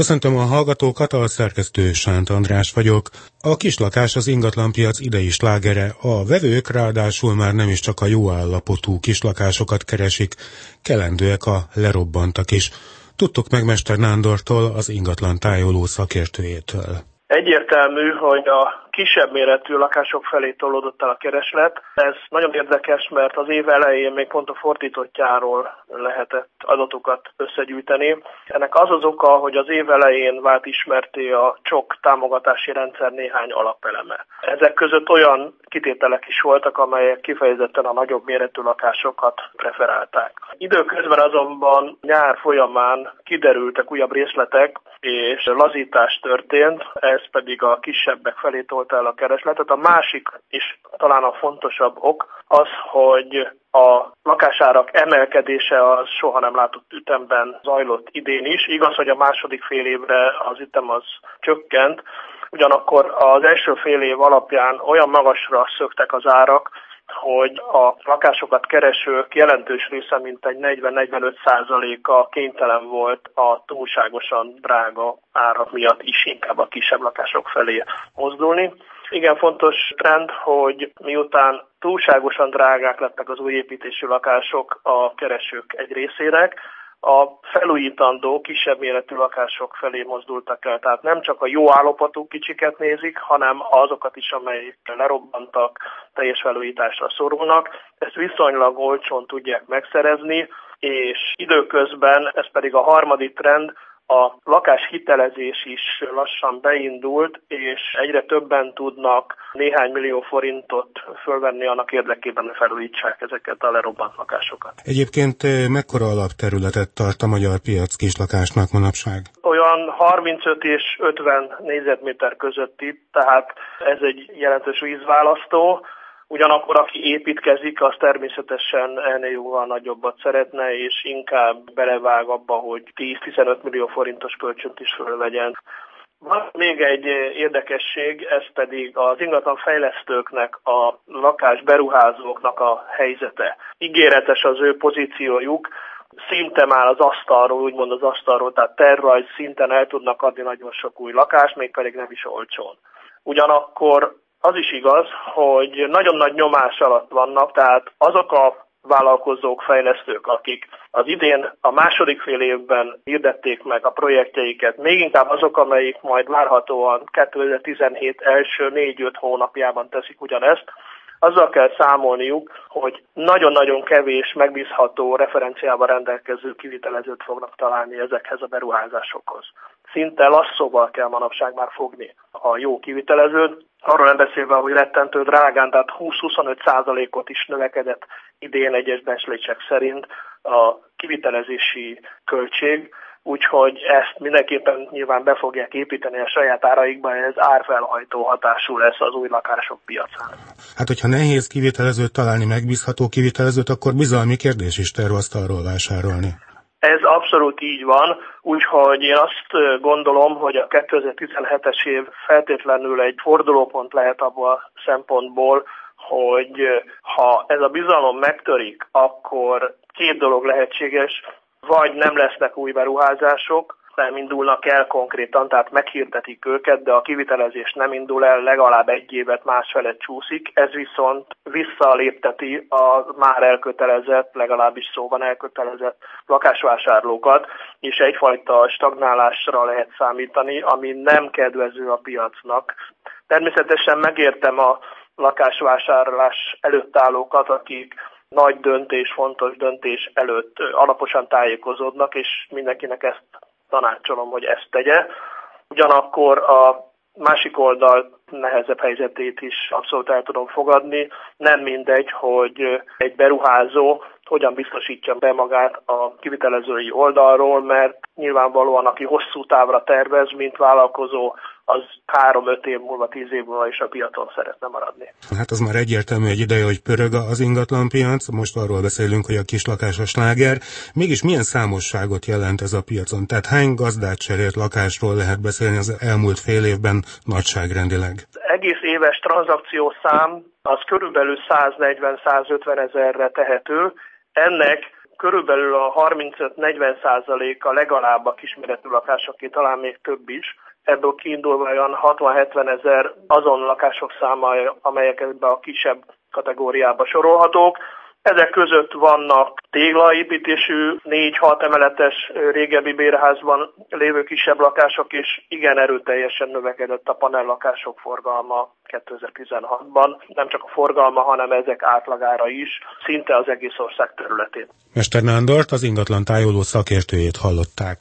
Köszöntöm a hallgatókat, a szerkesztő Sánt András vagyok. A kislakás az ingatlanpiac idei slágere. A vevők ráadásul már nem is csak a jó állapotú kislakásokat keresik, kelendőek a lerobbantak is. Tudtuk meg Mester Nándortól, az ingatlan tájoló szakértőjétől. Egyértelmű, hogy a kisebb méretű lakások felé tolódott el a kereslet. Ez nagyon érdekes, mert az év elején még pont a fordítottjáról lehetett adatokat összegyűjteni. Ennek az az oka, hogy az év elején vált ismerté a csok támogatási rendszer néhány alapeleme. Ezek között olyan kitételek is voltak, amelyek kifejezetten a nagyobb méretű lakásokat preferálták. Időközben azonban nyár folyamán kiderültek újabb részletek, és lazítás történt, ez pedig a kisebbek felé tolt el a keresletet. A másik, és talán a fontosabb ok, az, hogy a lakásárak emelkedése az soha nem látott ütemben zajlott idén is. Igaz, hogy a második fél évre az ütem az csökkent, ugyanakkor az első fél év alapján olyan magasra szöktek az árak, hogy a lakásokat keresők jelentős része, mint egy 40-45 százaléka kénytelen volt a túlságosan drága árak miatt is inkább a kisebb lakások felé mozdulni. Igen fontos trend, hogy miután túlságosan drágák lettek az új építésű lakások a keresők egy részének, a felújítandó, kisebb méretű lakások felé mozdultak el. Tehát nem csak a jó állapotú kicsiket nézik, hanem azokat is, amelyek lerobbantak, teljes felújításra szorulnak. Ezt viszonylag olcsón tudják megszerezni, és időközben, ez pedig a harmadik trend, a lakáshitelezés is lassan beindult, és egyre többen tudnak néhány millió forintot fölvenni annak érdekében, hogy felújítsák ezeket a lerobbant lakásokat. Egyébként eh, mekkora alapterületet tart a magyar piac kislakásnak manapság? Olyan 35 és 50 négyzetméter közötti, tehát ez egy jelentős vízválasztó. Ugyanakkor aki építkezik, az természetesen ennél jóval nagyobbat szeretne, és inkább belevág abba, hogy 10-15 millió forintos kölcsönt is fölvegyen. Van még egy érdekesség, ez pedig az ingatlan fejlesztőknek, a lakás beruházóknak a helyzete. Ígéretes az ő pozíciójuk, szinte már az asztalról, úgymond az asztalról, tehát tervrajz szinten el tudnak adni nagyon sok új lakást, még pedig nem is olcsón. Ugyanakkor az is igaz, hogy nagyon nagy nyomás alatt vannak, tehát azok a vállalkozók, fejlesztők, akik az idén a második fél évben hirdették meg a projektjeiket, még inkább azok, amelyik majd várhatóan 2017 első 4-5 hónapjában teszik ugyanezt, azzal kell számolniuk, hogy nagyon-nagyon kevés megbízható referenciával rendelkező kivitelezőt fognak találni ezekhez a beruházásokhoz. Szinte lasszóval kell manapság már fogni a jó kivitelezőt, arról nem beszélve, hogy rettentő drágán, tehát 20-25 százalékot is növekedett idén egyes becslések szerint a kivitelezési költség, úgyhogy ezt mindenképpen nyilván be fogják építeni a saját áraikba, ez árfelhajtó hatású lesz az új lakások piacán. Hát, hogyha nehéz kivitelezőt találni, megbízható kivitelezőt, akkor bizalmi kérdés is tervasztalról vásárolni. Ez abszolút így van, úgyhogy én azt gondolom, hogy a 2017-es év feltétlenül egy fordulópont lehet abból a szempontból, hogy ha ez a bizalom megtörik, akkor két dolog lehetséges, vagy nem lesznek új beruházások, nem indulnak el konkrétan, tehát meghirdetik őket, de a kivitelezés nem indul el, legalább egy évet másfelet csúszik, ez viszont visszalépteti a már elkötelezett, legalábbis szóban elkötelezett lakásvásárlókat, és egyfajta stagnálásra lehet számítani, ami nem kedvező a piacnak. Természetesen megértem a lakásvásárlás előtt állókat, akik nagy döntés, fontos döntés előtt alaposan tájékozódnak, és mindenkinek ezt tanácsolom, hogy ezt tegye. Ugyanakkor a másik oldal nehezebb helyzetét is abszolút el tudom fogadni. Nem mindegy, hogy egy beruházó hogyan biztosítja be magát a kivitelezői oldalról, mert nyilvánvalóan aki hosszú távra tervez, mint vállalkozó, az három-öt év múlva, tíz év múlva is a piacon szeretne maradni. Hát az már egyértelmű egy ideje, hogy pörög az ingatlanpiac, most arról beszélünk, hogy a kislakásos láger. Mégis milyen számosságot jelent ez a piacon? Tehát hány gazdát cserélt lakásról lehet beszélni az elmúlt fél évben nagyságrendileg? Egész éves tranzakciószám az körülbelül 140-150 ezerre tehető. Ennek körülbelül a 35-40 százaléka legalább a kisméretű lakásoké, talán még több is. Ebből kiindulva olyan 60-70 ezer azon lakások száma, amelyek ebbe a kisebb kategóriába sorolhatók. Ezek között vannak téglaépítésű, 4-6 emeletes régebbi bérházban lévő kisebb lakások, és igen erőteljesen növekedett a panellakások forgalma 2016-ban. Nem csak a forgalma, hanem ezek átlagára is, szinte az egész ország területén. Mester Nándort, az ingatlan tájoló szakértőjét hallották.